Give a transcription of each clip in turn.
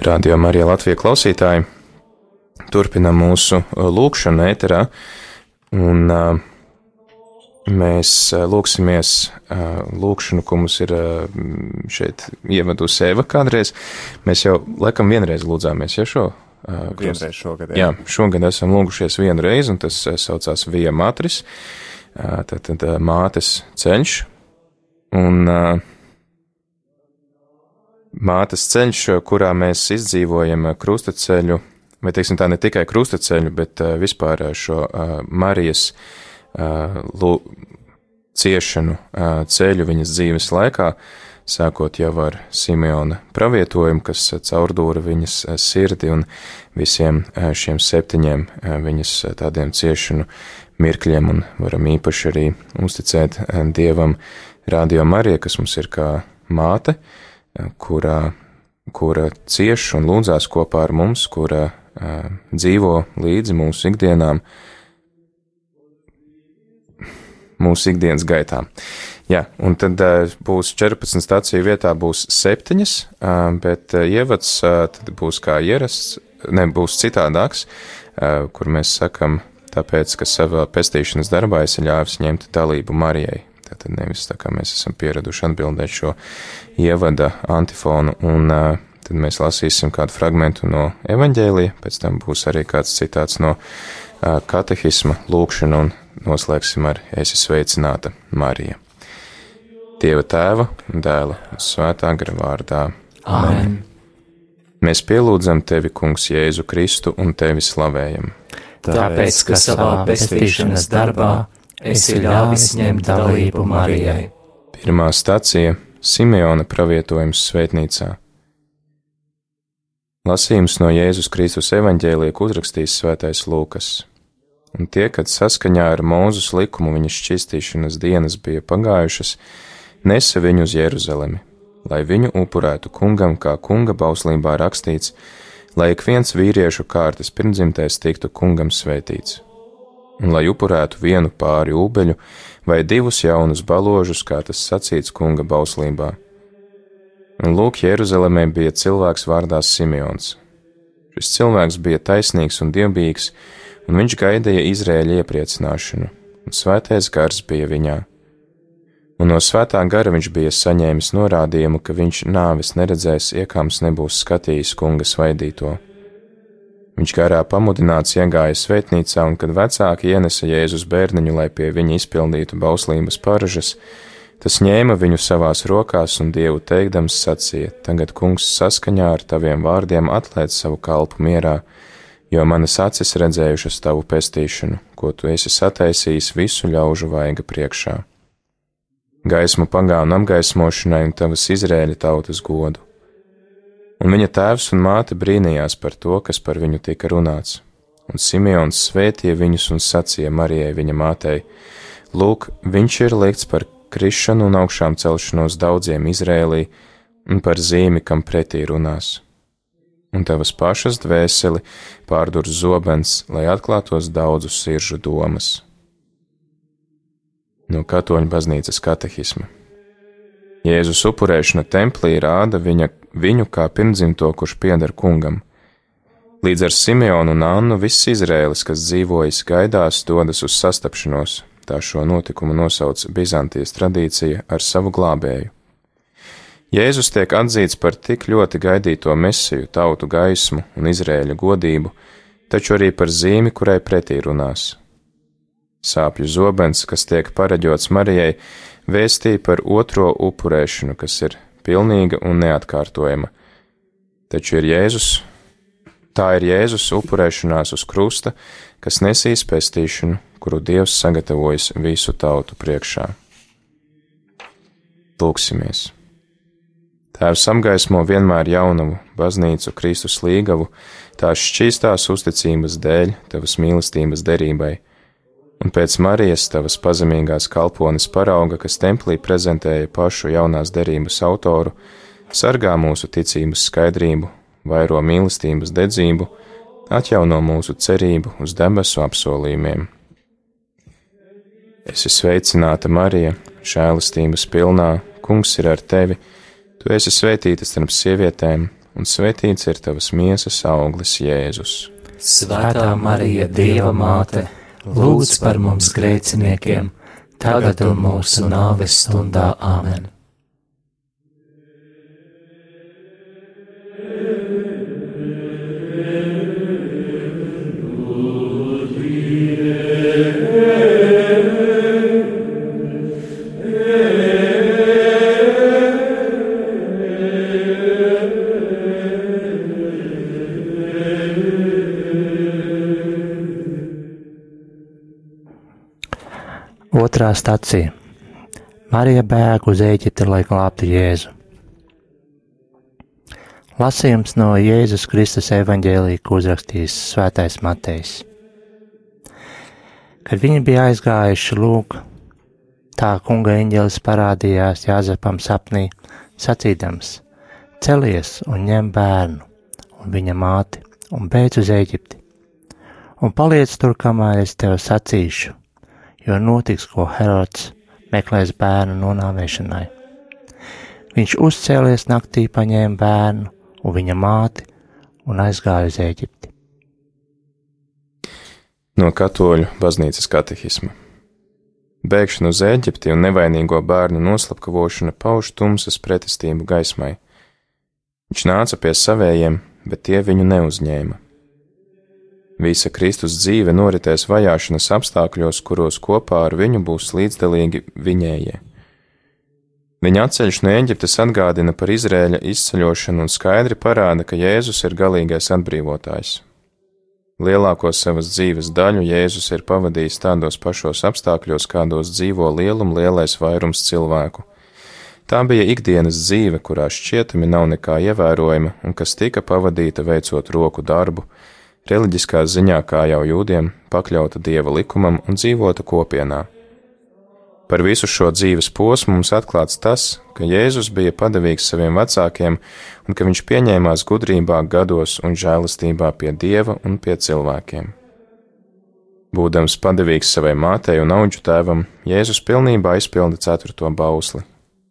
Radio Marija Latvija klausītāji, turpinam mūsu uh, lūkšanu ēterā, un uh, mēs uh, lūksimies lūkšanu, ko mums ir šeit ievadusi Eva kādreiz. Mēs jau, laikam, vienreiz lūdzāmies, ja šo? Vienreiz šogad. Jā. jā, šogad esam lūgušies vienu reizi, un tas saucās Vija Matris, tad, tad uh, mātes ceļš, un uh, mātes ceļš, kurā mēs izdzīvojam krustaceļu, vai teiksim tā ne tikai krustaceļu, bet vispār šo Marijas ciešanu ceļu viņas dzīves laikā, sākot jau ar Simeona pravietojumu, kas caurdūra viņas sirdi un visiem šiem septiņiem viņas tādiem ciešanu mirkļiem, un varam īpaši arī uzticēt Dievam Radio Marija, kas mums ir kā māte, kura, kura cieš un lūdzās kopā ar mums, kura uh, dzīvo līdzi mūsu ikdienām, mūsu ikdienas gaitā. Jā, un tad uh, būs 14 stāciju vietā būs septiņas, uh, bet uh, ievads uh, tad būs kā ierasts, ne, būs citādāks, uh, kur mēs sakam, tāpēc, ka savā pestīšanas darbā es ļāvis ņemt dalību Marijai. Tātad nevis tā kā mēs esam pieraduši atbildēt šo ievada antifonu, un tad mēs lasīsim kādu fragmentu no evaņģēlija, pēc tam būs arī kāds citāts no katehisma lūkšana, un noslēgsim ar esi sveicināta Marija. Dieva tēva, dēla un svētā gara vārdā. Amen. Mēs pielūdzam tevi, Kungs, Jēzu Kristu un tevi slavējam. Tāpēc, ka savā pestīšanas darbā esi ļāvis ņemt dalību Marijai. Pirmā stacija - Simeona pravietojums svētnīcā. Lasījums no Jēzus Kristus evaņģēlieka uzrakstījis svētais Lūkas. Un tie, kad saskaņā ar Mūzus likumu viņas šķistīšanas dienas bija pagājušas, nesa viņu uz Jeruzalemi, lai viņu upurētu kungam, kā kunga bauslībā rakstīts, lai ik viens vīriešu kārtas pirmdzimtais tiktu kungam svētīts un lai upurētu vienu pāri ūbeļu vai divus jaunus baložus, kā tas sacīts kunga bauslībā. Un lūk, Jeruzalemē bija cilvēks vārdā Simeons. Šis cilvēks bija taisnīgs un dievbijīgs, un viņš gaidīja Izrēļa iepriecināšanu, un svētais gars bija viņā. Un no svētā gara viņš bija saņēmis norādījumu, ka viņš nāves neredzēs, iekāms nebūs skatījis kunga svaidīto. Viņš garā pamudināts iegāja svētnīcā, un kad vecāki ienesa Jēzus bērniņu, lai pie viņa izpildītu bauslības paražas, tas ņēma viņu savās rokās un Dievu teikdams sacīja: Tagad, kungs, saskaņā ar taviem vārdiem atlaid savu kalpu mierā, jo manas acis redzējušas tavu pestīšanu, ko tu esi sataisījis visu ļaužu vaiga priekšā. Gaismu pagānu apgaismošanai un tavas Izrēļa tautas godu un viņa tēvs un māte brīnījās par to, kas par viņu tika runāts. Un Simeons svētīja viņus un sacīja Marijai viņa mātei: Lūk, viņš ir likts par krišanu un augšām celšanos daudziem Izrēlī un par zīmi, kam pretī runās. Un tavas pašas dvēseli pārdur zobens, lai atklātos daudzu siržu domas. No Katoļu baznīcas katehisma. Jēzus upurēšana templī rāda viņa, viņu kā pirmdzimto, kurš pieder kungam. Līdz ar Simeonu un Annu viss Izrēlis, kas dzīvojas gaidās, dodas uz sastapšanos, tā šo notikumu nosauc Bizantijas tradīcija ar savu glābēju. Jēzus tiek atzīts par tik ļoti gaidīto mesiju, tautu gaismu un Izrēļa godību, taču arī par zīmi, kurai pretī runās. Sāpju zobens, kas tiek pareģots Marijai, vēstīja par otro upurēšanu, kas ir pilnīga un neatkārtojama. Taču ir Jēzus, tā ir Jēzus upurēšanās uz krusta, kas nesīs pestīšanu, kuru Dievs sagatavojas visu tautu priekšā. Lūksimies! Tēvs apgaismo vienmēr jaunavu, baznīcu, Kristus līgavu, tās šķīstās uzticības dēļ, tavas mīlestības derībai un pēc Marijas tavas pazemīgās kalpones parauga, kas templī prezentēja pašu jaunās derības autoru, sargā mūsu ticības skaidrību, vairo mīlestības dedzību, atjauno mūsu cerību uz debesu apsolījumiem. Esi sveicināta, Marija, žēlastības pilnā, Kungs ir ar tevi. Tu esi svētīta starp sievietēm, un svētīts ir tavas miesas auglis, Jēzus. Svētā Marija, Dieva māte, lūdz par mums grēciniekiem, tagad un mūsu nāves stundā Āmen. Otrā stacija. Marija bēg uz Eģipti, lai glābtu Jēzu. Lasījums no Jēzus Kristus evaņģēlīja, ko uzrakstījis Svētais Matejs. Kad viņi bija aizgājuši lūk, tā kunga eņģelis parādījās Jāzepam sapnī, sacīdams: Celies un ņem bērnu un viņa māti un beidz uz Eģipti, un paliec tur, kamēr es tev sacīšu, jo notiks, ko Herods meklēs bērnu nonāvēšanai. Viņš uzcēlies naktī, paņēma bērnu un viņa māti un aizgāja uz Eģipti. No katoļu baznīcas katehisma. Bēgšana uz Eģipti un nevainīgo bērnu noslapkavošana pauž tumsas pretestību gaismai. Viņš nāca pie savējiem, bet tie viņu neuzņēma. Visa Kristus dzīve noritēs vajāšanas apstākļos, kuros kopā ar viņu būs līdzdalīgi viņējie. Viņa atceļš no Eģiptes atgādina par Izrēļa izceļošanu un skaidri parāda, ka Jēzus ir galīgais atbrīvotājs. Lielāko savas dzīves daļu Jēzus ir pavadījis tādos pašos apstākļos, kādos dzīvo lielum lielais vairums cilvēku. Tā bija ikdienas dzīve, kurā šķietami nav nekā ievērojama un kas tika pavadīta veicot roku darbu, reliģiskā ziņā, kā jau jūdiem, pakļauta dieva likumam un dzīvota kopienā. Par visu šo dzīves posmu mums atklāts tas, ka Jēzus bija padavīgs saviem vecākiem un ka viņš pieņēmās gudrībā, gados un žēlastībā pie dieva un pie cilvēkiem. Būdams padavīgs savai mātei un auģu tēvam, Jēzus pilnībā izpilda ceturto bausli.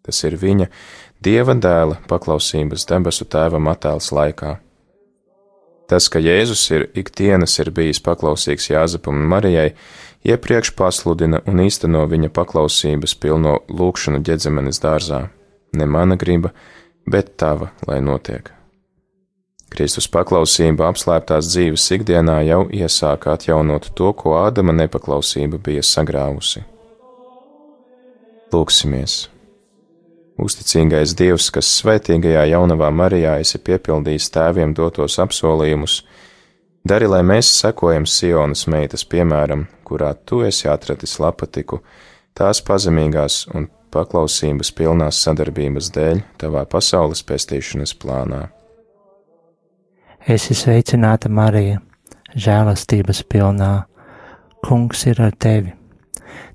Tas ir viņa, dieva dēla paklausības debesu tēvam attēls laikā. Tas, ka Jēzus ir ikdienas ir bijis paklausīgs Jāzepam un Marijai, iepriekš pasludina un īsteno viņa paklausības pilno lūkšanu ģedzemenes dārzā. Ne mana griba, bet tava, lai notiek. Kristus paklausība apslēptās dzīves ikdienā jau iesāka atjaunot to, ko Ādama nepaklausība bija sagrāvusi. Lūksimies! Uzticīgais Dievs, kas svētīgajā jaunavā Marijā esi piepildījis tēviem dotos apsolījumus, dari, lai mēs sekojam Sionas meitas piemēram, kurā tu esi atradis lapatiku, tās pazemīgās un paklausības pilnās sadarbības dēļ tavā pasaules pestīšanas plānā. Esi sveicināta, Marija, žēlastības pilnā, Kungs ir ar tevi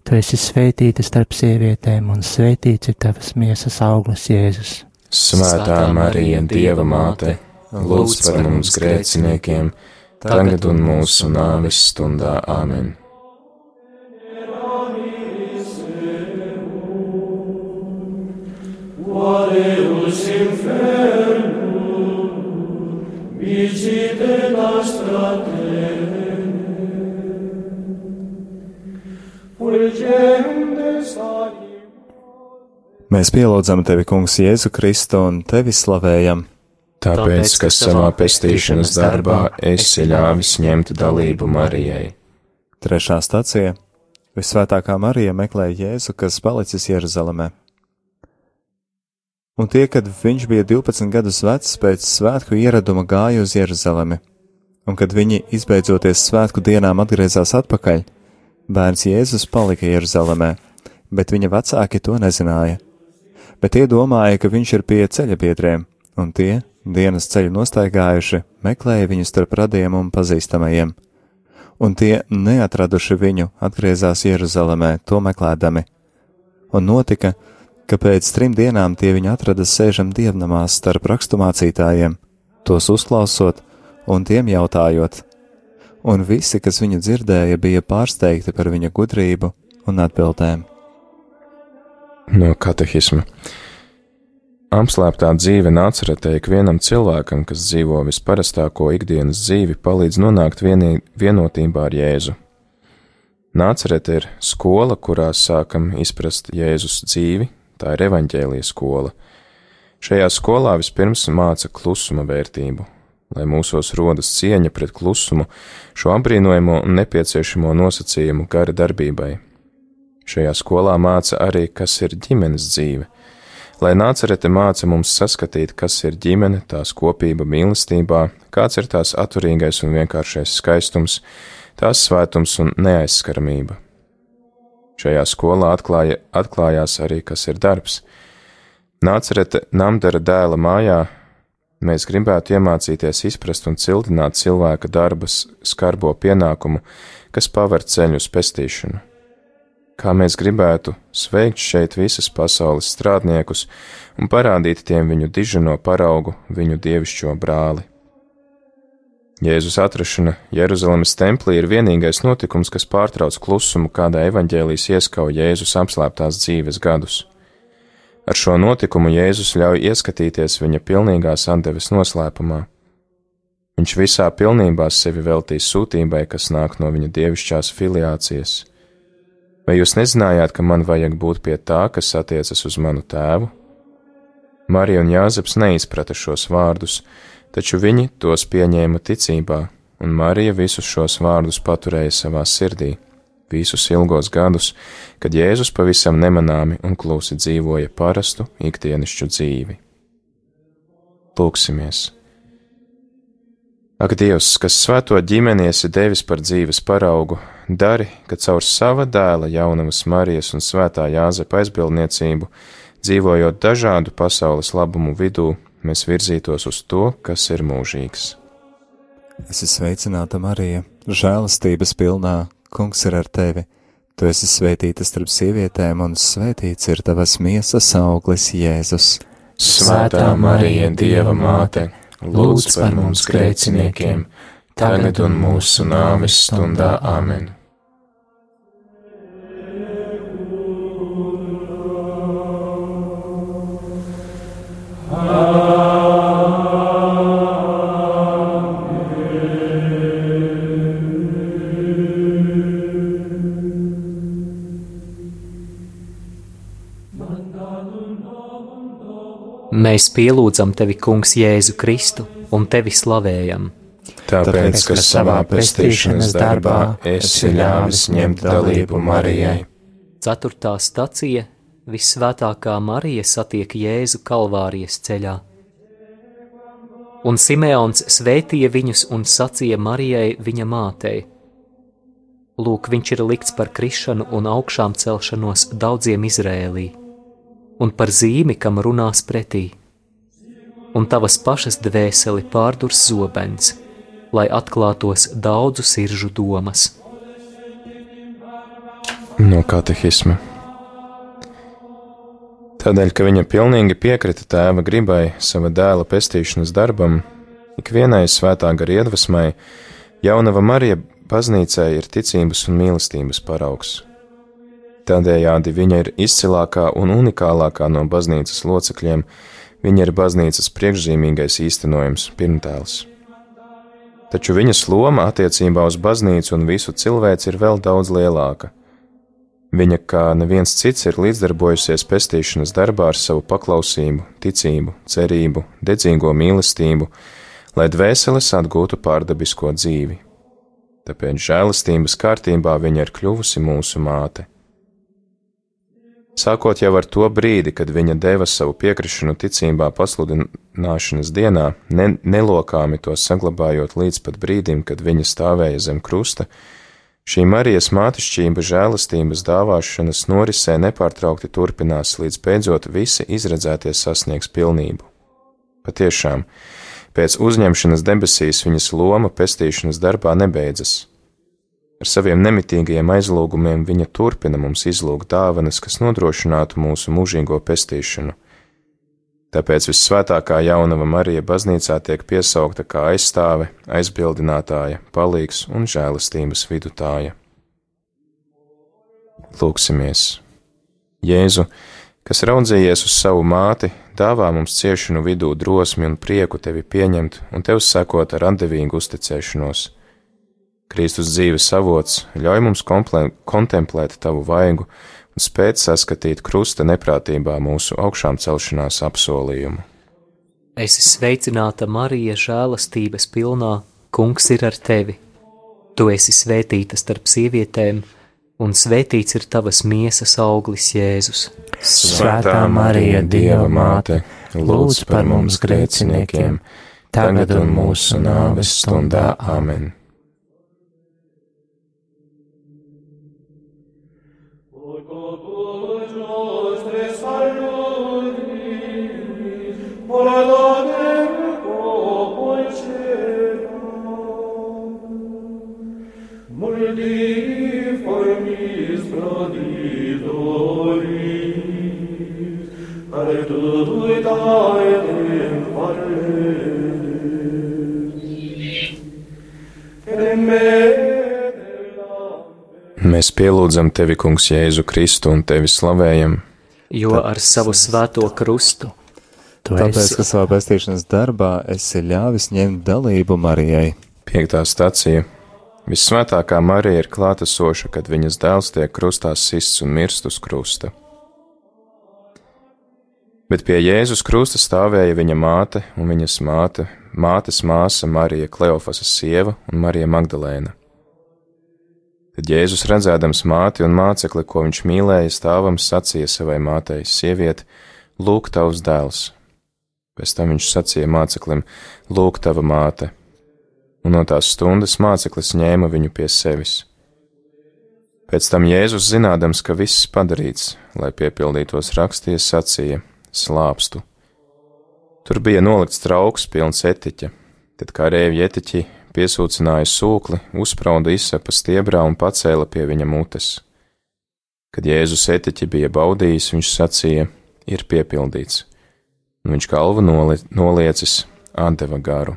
Tu esi svētīta starp sievietēm, un svētīts ir tavas miesas auglis, Jēzus. Svētā Marija, Dieva māte, lūdz par mums grēciniekiem, tagad un mūsu nāves stundā Āmen. Oreus infernum, vicite nostra Mēs pielūdzam tevi, Kungs, Jēzu Kristu un tevi slavējam. Tāpēc, ka savā pestīšanas darbā esi ļāvis ņemt dalību Marijai. Trešā stacija - Visvētākā Marija meklē Jēzu, kas palicis Jeruzalemē. Un tie, kad viņš bija 12 gadus vecs, pēc svētku ieraduma gāja uz Jeruzalemi, un kad viņi izbeidzoties svētku dienām atgriezās atpakaļ, Bērns Jēzus palika Jeruzalemē, bet viņa vecāki to nezināja. Bet tie domāja, ka viņš ir pie ceļa biedriem, un tie, dienas ceļu nostaigājuši, meklēja viņu starp radiem un pazīstamajiem. Un tie, neatraduši viņu, atgriezās Jeruzalemē, to meklēdami. Un notika, ka pēc trim dienām tie viņu atrada sēžam dievnamās starp rakstumācītājiem, tos uzklausot un tiem jautājot, un visi, kas viņu dzirdēja, bija pārsteigti par viņa gudrību un atbildēm. No katehisma. Apslēptā dzīve nāceretē ikvienam cilvēkam, kas dzīvo visparastāko ikdienas dzīvi, palīdz nonākt vienī, vienotībā ar Jēzu. Nācerete ir skola, kurā sākam izprast Jēzus dzīvi, tā ir evaņģēlijas skola. Šajā skolā vispirms māca klusuma vērtību, lai mūsos rodas cieņa pret klusumu, šo apbrīnojamo un nepieciešamo nosacījumu gara darbībai. Šajā skolā māca arī, kas ir ģimenes dzīve, lai nācerete māca mums saskatīt, kas ir ģimene, tās kopība mīlestībā, kāds ir tās atturīgais un vienkāršais skaistums, tās svētums un neaizskaramība. Šajā skolā atklāja, atklājās arī, kas ir darbs. Nācerete namdara dēla mājā, mēs gribētu iemācīties izprast un cildināt cilvēka darbas skarbo pienākumu, kas paver ceļu uz pestīšanu. Kā mēs gribētu sveikt šeit visas pasaules strādniekus un parādīt tiem viņu dižano paraugu, viņu dievišķo brāli. Jēzus atrašana Jeruzalemes templī ir vienīgais notikums, kas pārtrauc klusumu, kādā evaņģēlīs ieskauj Jēzus apslēptās dzīves gadus. Ar šo notikumu Jēzus ļauj ieskatīties viņa pilnīgās atdeves noslēpumā. Viņš visā pilnībā sevi veltīs sūtībai, kas nāk no viņa dievišķās filiācijas. Vai jūs nezinājāt, ka man vajag būt pie tā, kas attiecas uz manu tēvu? Marija un Jāzeps neizprata šos vārdus, taču viņi tos pieņēma ticībā, un Marija visus šos vārdus paturēja savā sirdī, visus ilgos gadus, kad Jēzus pavisam nemanāmi un klusi dzīvoja parastu ikdienišķu dzīvi. Lūksimies! Ak, Dievs, kas svēto ģimeni esi devis par dzīves paraugu, dari, ka caur sava dēla jaunavas Marijas un svētā Jāzepa aizbildniecību, dzīvojot dažādu pasaules labumu vidū, mēs virzītos uz to, kas ir mūžīgs. Es esmu sveicināta Marija, žēlastības pilnā, kungs ir ar tevi. Tu esi svētīta starp sievietēm, un svētīts ir tavas miesas auglis, Jēzus. Svētā Marija, Dieva māte, lūdz par mums grēciniekiem, tagad un mūsu nāves stundā Āmen. Mēs pielūdzam tevi, Kungs, Jēzu Kristu un tevi slavējam. Tāpēc, ka savā pestīšanas darbā esi ļāvis ņemt dalību Marijai. Ceturtā stacija - Visvētākā Marija satiek Jēzu Kalvārijas ceļā. Un Simeons svētīja viņus un sacīja Marijai viņa mātei: Lūk, viņš ir likts par krišanu un augšām celšanos daudziem Izrēlī, un par zīmi, kam runās pretī. Un tavas pašas dvēseli pārdurs zobens, lai atklātos daudzu siržu domas. No katehisma. Tādēļ, ka viņa pilnīgi piekrita tēva gribai sava dēla pestīšanas darbam, ikvienai svētā gara iedvesmai, jaunava Marija baznīcai ir ticības un mīlestības paraugs. Tādējādi viņa ir izcilākā un unikālākā no baznīcas locekļiem, viņa ir baznīcas priekšzīmīgais īstenojums, pirmtēls. Taču viņas loma attiecībā uz baznīcu un visu cilvēci ir vēl daudz lielāka. Viņa, kā neviens cits, ir līdzdarbojusies pestīšanas darbā ar savu paklausību, ticību, cerību, dedzīgo mīlestību, lai dvēseles atgūtu pārdabisko dzīvi. Tāpēc žēlastības kārtībā viņa ir kļuvusi mūsu māte. Sākot jau ar to brīdi, kad viņa deva savu piekrišanu ticībā pasludināšanas dienā, ne, nelokāmi to saglabājot līdz pat brīdim, kad viņa stāvēja zem krusta, šī Marijas mātišķība žēlastības dāvāšanas norisē nepārtraukti turpinās, līdz beidzot visi izredzēties sasniegs pilnību. Patiešām, pēc uzņemšanas debesīs viņas loma pestīšanas darbā nebeidzas. Ar saviem nemitīgajiem aizlūgumiem viņa turpina mums izlūgt dāvanas, kas nodrošinātu mūsu mūžīgo pestīšanu. Tāpēc visvētākā jaunava Marija baznīcā tiek piesaukta kā aizstāve, aizbildinātāja, palīgs un žēlastības vidutāja. Lūksimies! Jēzu, kas raudzījies uz savu māti, dāvā mums ciešanu vidū drosmi un prieku tevi pieņemt un tev sekot ar atdevīgu uzticēšanos. Kristus dzīves avots ļauj mums kontemplēt tavu vaigu un spēt saskatīt krusta neprātībā mūsu augšām celšanās apsolījumu. Esi sveicināta Marija žēlastības pilnā, kungs ir ar tevi. Tu esi svētīta starp sievietēm, un svētīts ir tavas miesas auglis Jēzus. Svētā Marija, Dieva māte, lūdz par mums grēciniekiem, tagad un mūsu nāves stundā Āmen. Mēs pielūdzam tevi, Kungs, Jēzu Kristu un tevi slavējam, Jo ar savu svēto krustu Tu Tāpēc, esi ka savā pestīšanas darbā esi ļāvis ņemt dalību Marijai. piektā stacija. Visvētākā Marija ir klātesoša, kad viņas dēls tiek krustā sists un mirst uz krusta. Bet pie Jēzus krusta stāvēja viņa māte un viņas māte, mātes māsa Marija Kleofasas sieva un Marija Magdalēna. Tad Jēzus redzēdams māti un mācekli, ko viņš mīlēja, stāvam sacīja savai mātei: Sieviete, lūk, tavs dēls! Pēc tam viņš sacīja māceklim: Lūk, tava māte! Un no tās stundas māceklis ņēma viņu pie sevis. Pēc tam Jēzus, zinādams, ka viss padarīts, lai piepildītos raksties, sacīja: Slāpstu! Tur bija nolikts trauks pilns etiķa, tad kā rēvi etiķi piesūcināja sūkli, uzsprauda izsapa stiebrā un pacēla pie viņa mutes. Kad Jēzus etiķi bija baudījis, viņš sacīja: Ir piepildīts, un viņš galvu noli noliecis atdeva garu.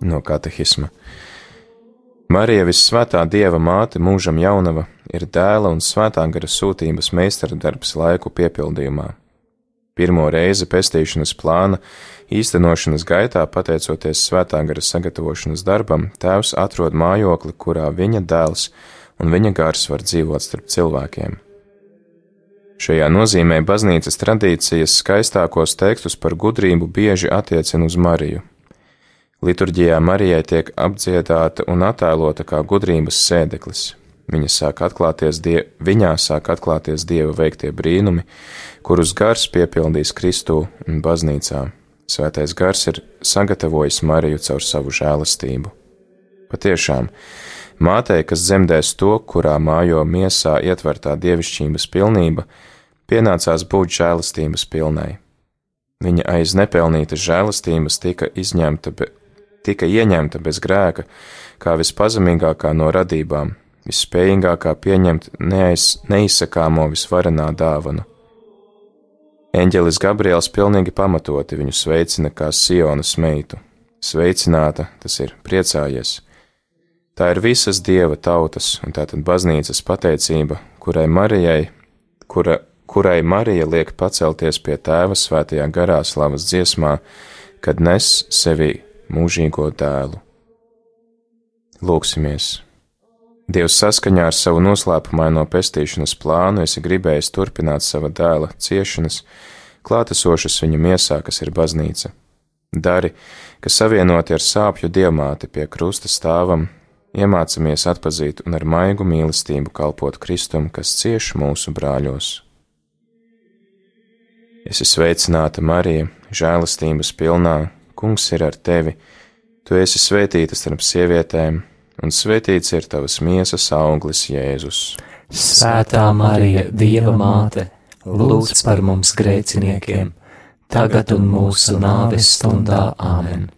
No katehisma. Marija Vissvētā Dieva māte mūžam jaunava ir dēla un svētā gara sūtības meistardarbs laiku piepildījumā. Pirmo reizi pestīšanas plāna īstenošanas gaitā, pateicoties svētā gara sagatavošanas darbam, tēvs atrod mājokli, kurā viņa dēls un viņa gars var dzīvot starp cilvēkiem. Šajā nozīmē baznīcas tradīcijas skaistākos tekstus par gudrību bieži attiecina uz Mariju. Liturģijā Marijai tiek apdziedāta un attēlota kā gudrības sēdeklis. Viņa sāk atklāties die, viņā sāk atklāties Dieva veiktie brīnumi, kurus gars piepildīs Kristū un baznīcā. Svētais gars ir sagatavojis Mariju caur savu žēlastību. Patiešām, mātei, kas dzemdēs to, kurā mājo miesā ietvertā dievišķības pilnība, pienācās būt žēlastības pilnai. Viņa aiz nepelnītas žēlastības tika izņemta, tika ieņemta bez grēka, kā vispazemīgākā no radībām, visspējīgākā pieņemt neaiz, neizsakāmo visvarenā dāvanu. Eņģelis Gabriels pilnīgi pamatoti viņu sveicina kā Sionas meitu. Sveicināta, tas ir priecājies. Tā ir visas dieva tautas, un tātad baznīcas pateicība, kurai Marijai, kura, kurai Marija liek pacelties pie tēva svētajā garā slavas dziesmā, kad nes sevi mūžīgo dēlu. Lūksimies! Dievs saskaņā ar savu noslēpumaino pestīšanas plānu esi gribējis turpināt sava dēla ciešanas, klātesošas viņa miesā, kas ir baznīca. Dari, ka savienoti ar sāpju diamāti pie krusta stāvam, iemācāmies atpazīt un ar maigu mīlestību kalpot Kristum, kas cieš mūsu brāļos. Esi sveicināta, Marija, žēlastības pilnā, kungs ir ar tevi, tu esi svētīta starp sievietēm, un svētīts ir tavas miesas auglis Jēzus. Svētā Marija, Dieva māte, lūdz par mums grēciniekiem, tagad un mūsu nāves stundā Āmen.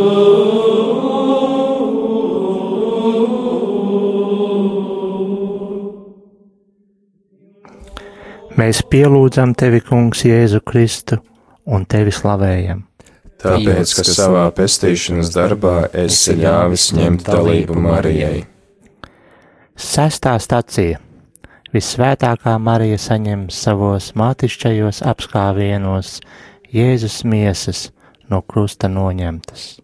Mēs Mēs pielūdzam tevi, Kungs, Jēzu Kristu un tevi slavējam. Tāpēc, ka savā pestīšanas darbā esi ļāvis ņemt dalību Marijai. Sestā stacija. Visvētākā Marija saņem savos mātišķajos apskāvienos Jēzus miesas no krusta noņemtas.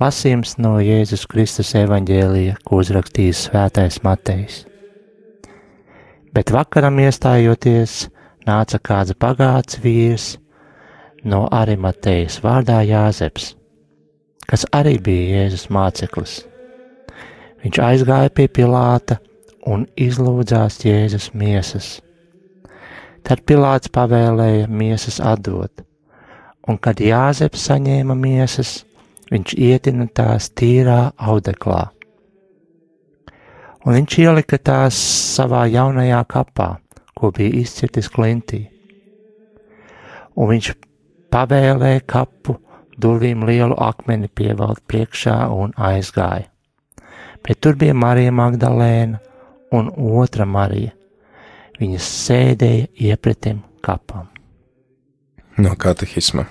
Lasījums no Jēzus Kristus evaņģēlija, ko uzrakstījis svētais Matejs. Bet vakaram iestājoties, nāca kāds bagāts vīrs no Arimatejas vārdā Jāzeps, kas arī bija Jēzus māceklis. Viņš aizgāja pie Pilāta un izlūdzās Jēzus miesas. Tad Pilāts pavēlēja miesas atdot, un kad Jāzeps saņēma miesas, viņš ietina tās tīrā audeklā. Un viņš ielika tās savā jaunajā kapā, ko bija izcirtis klintī. Un viņš pavēlēja kapu durvīm lielu akmeni pievelt priekšā un aizgāja. Bet tur bija Marija Magdalēna un otra Marija. Viņas sēdēja iepretim kapam. No katehisma.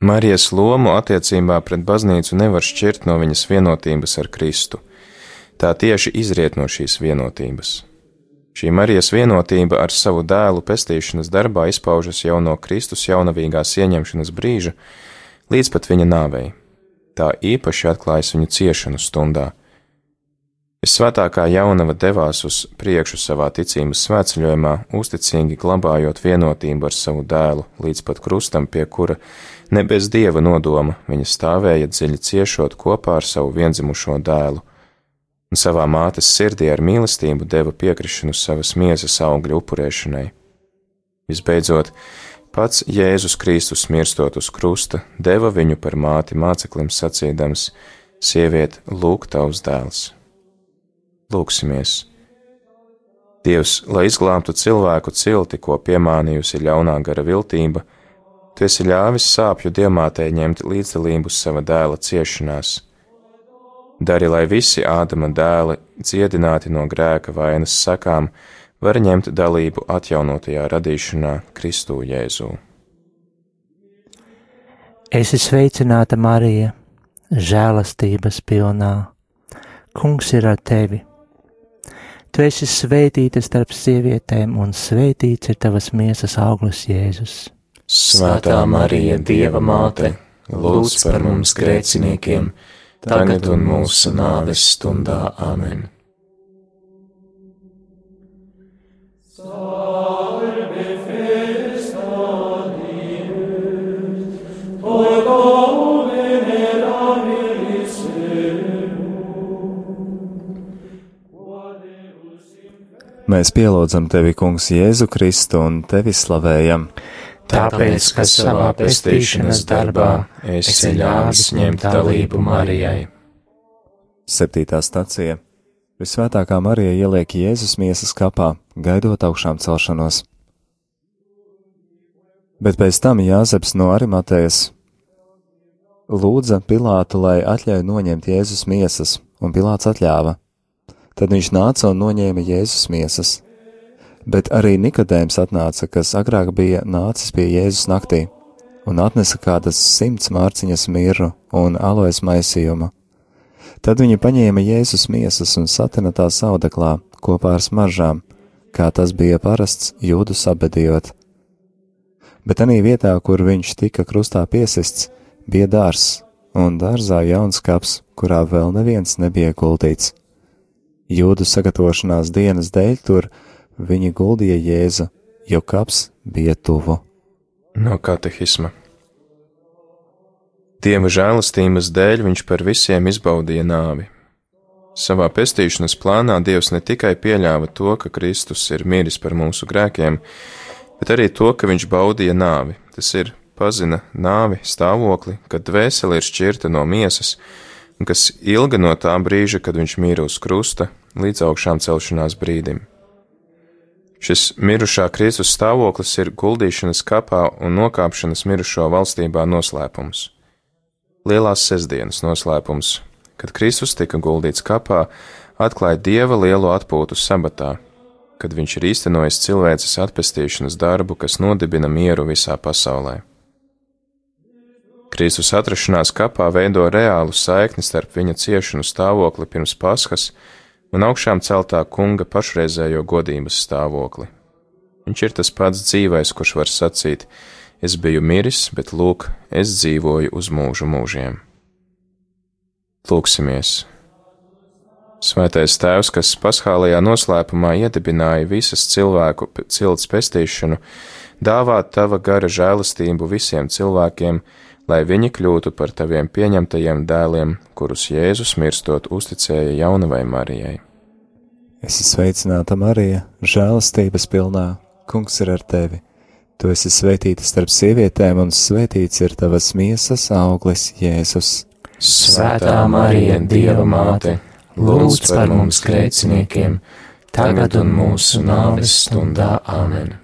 Marijas lomu attiecībā pret baznīcu nevar šķirt no viņas vienotības ar Kristu. Tā tieši izriet no šīs vienotības. Šī Marijas vienotība ar savu dēlu pestīšanas darbā izpaužas jau no Kristus jaunavīgās ieņemšanas brīža līdz pat viņa nāvei. Tā īpaši atklājas viņu ciešanu stundā. Visvētākā jaunava devās uz priekšu savā ticības svētceļojumā, uzticīgi glabājot vienotību ar savu dēlu līdz pat krustam, pie kura ne bez dieva nodoma viņa stāvēja dziļi ciešot kopā ar savu vienzimušo dēlu un savā mātes sirdī ar mīlestību deva piekrišanu savas miesas augļu upurēšanai. Visbeidzot, pats Jēzus Kristus mirstot uz krusta, deva viņu par māti māceklim sacīdams: Sieviet, lūk, tavs dēls! Lūksimies! Dievs, lai izglābtu cilvēku cilti, ko piemānījusi ļaunā gara viltība, tu esi ļāvis sāpju diamātē ņemt līdzdalību sava dēla ciešanās Dari, lai visi Ādama dēli, dziedināti no grēka vainas sakām, var ņemt dalību atjaunotajā radīšanā Kristū Jēzū. Esi sveicināta, Marija, žēlastības pilnā. Kungs ir ar tevi. Tu esi svētīta starp sievietēm, un svētīts ir tavas miesas auglis, Jēzus. Svētā Marija, Dieva māte, lūdz par mums grēciniekiem! Tagad un mūsu nāves stundā. Amen! Mēs pielūdzam tevi, Kungs, Jēzu Kristu un tevi slavējam tāpēc, ka savā pestīšanas darbā esi ļāvis ņemt dalību Marijai. Septītā stacija Visvētākā Marija ieliek Jēzus miesas kapā, gaidot augšām celšanos. Bet pēc tam Jāzeps no Arimatējas lūdza Pilātu, lai atļauj noņemt Jēzus miesas, un Pilāts atļāva. Tad viņš nāca un noņēma Jēzus miesas bet arī Nikodējums atnāca, kas agrāk bija nācis pie Jēzus naktī, un atnesa kādas simts mārciņas mirru un alojas maisījumu. Tad viņi paņēma Jēzus miesas un satina tās audeklā kopā ar smaržām, kā tas bija parasts jūdu sabedījot. Bet anī vietā, kur viņš tika krustā piesists, bija dārs, un dārzā jauns kaps, kurā vēl neviens nebija guldīts. Jūdu sagatavošanās dienas dēļ tur Viņi guldīja Jēzu, jo kaps bija tuvu. No katehisma. Dieva žēlastības dēļ viņš par visiem izbaudīja nāvi. Savā pestīšanas plānā Dievs ne tikai pieļāva to, ka Kristus ir miris par mūsu grēkiem, bet arī to, ka viņš baudīja nāvi. Tas ir pazina nāvi stāvokli, kad dvēsele ir šķirta no miesas, un kas ilga no tā brīža, kad viņš mīra uz krusta, līdz augšām celšanās brīdim. Šis mirušā Kristus stāvoklis ir guldīšanas kapā un nokāpšanas mirušo valstībā noslēpums. Lielās sestdienas noslēpums, kad Kristus tika guldīts kapā, atklāja dieva lielo atpūtu sabatā. kad viņš ir īstenojis cilvēces atpestīšanas darbu, kas nodibina mieru visā pasaulē. Kristus atrašanās kapā veido reālu saikni starp viņa ciešanu stāvokli pirms paskas un augšām celtā kunga pašreizējo godības stāvokli. Viņš ir tas pats dzīvais, kurš var sacīt: Es biju miris, bet lūk, es dzīvoju uz mūžu mūžiem. Lūksimies! Svētais Tēvs, kas paskālajā noslēpumā iedibināja visas cilvēku cilts pestīšanu, dāvā tava gara žēlastību visiem cilvēkiem, lai viņi kļūtu par taviem pieņemtajiem dēliem, kurus Jēzus mirstot uzticēja jaunavai Marijai. Es esmu sveicināta Marija, žēlastības pilnā, kungs ir ar tevi. Tu esi svētīta starp sievietēm, un svētīts ir tavas miesas auglis, Jēzus. Svētā Marija, Dieva māte, lūdz par mums grēciniekiem, tagad un mūsu nāves stundā Āmen.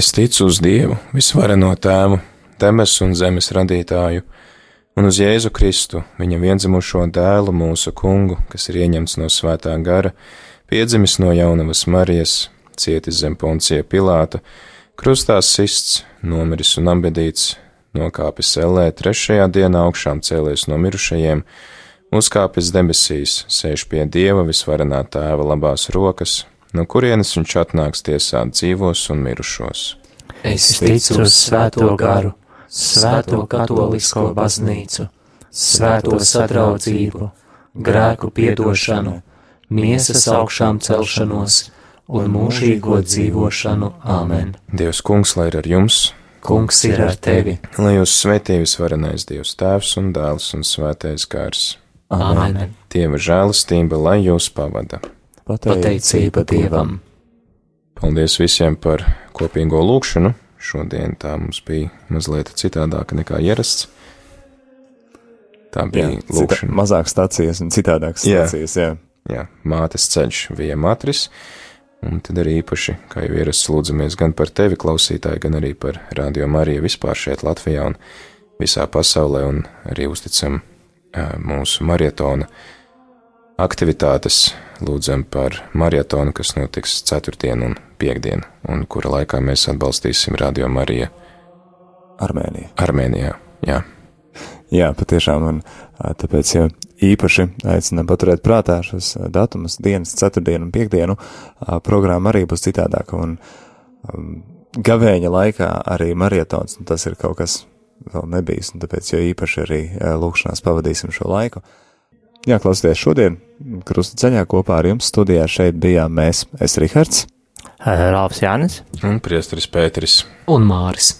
Es ticu uz Dievu, visvareno tēvu, debesu un zemes radītāju, un uz Jēzu Kristu, viņa vienzimušo dēlu, mūsu kungu, kas ir ieņemts no svētā gara, piedzimis no jaunavas Marijas, cietis zem poncija Pilāta, krustās sists, nomiris un apbedīts, nokāpis ellē, trešajā dienā augšām cēlies no mirušajiem, uzkāpis debesīs, sēž pie Dieva visvarenā tēva labās rokas, no kurienes viņš atnāks tiesāt dzīvos un mirušos. Es ticu uz svēto garu, svēto katolisko baznīcu, svēto sadraudzību, grēku piedošanu, miesas augšām celšanos un mūžīgo dzīvošanu. Āmen! Dievs kungs, lai ir ar jums, Kungs ir ar tevi! lai jūs svētī visvarenais Dievs tēvs un dēls un svētais gars. Āmen! Dieva žēlastība, lai jūs pavada. Pateicība Dievam! Paldies visiem par kopīgo lūgšanu. Šodien tā mums bija mazliet citādāka nekā ierasts. Tā Jā, bija cita, lūkšana. mazāk stācijas un citādākas Jā. stācijas, jā. Jā, mātes ceļš, vija matris. Un tad arī īpaši, kā jau ierasts, lūdzamies gan par tevi, klausītāji, gan arī par Radio Mariju vispār šeit Latvijā un visā pasaulē, un arī uzticam ā, mūsu marietona aktivitātes. Lūdzam par marietonu, kas notiks ceturtdien un piekdien, un kura laikā mēs atbalstīsim Radio Mariju Armēnija. Armēnijā. Jā, Jā, patiešām, un tāpēc jau īpaši aicinām paturēt prātā šos datumus, dienas, ceturtdienu un piekdienu. Programma arī būs citādāka, un um, gavēņa laikā arī marietons, un tas ir kaut kas vēl nebijis, un tāpēc jau īpaši arī lūkšanās pavadīsim šo laiku. Jā, klausieties, šodien krusta ceļā kopā ar jums studijā šeit bijām mēs, es Rihards. Rāvs Jānis. un priesteris Pēteris. Un Māris.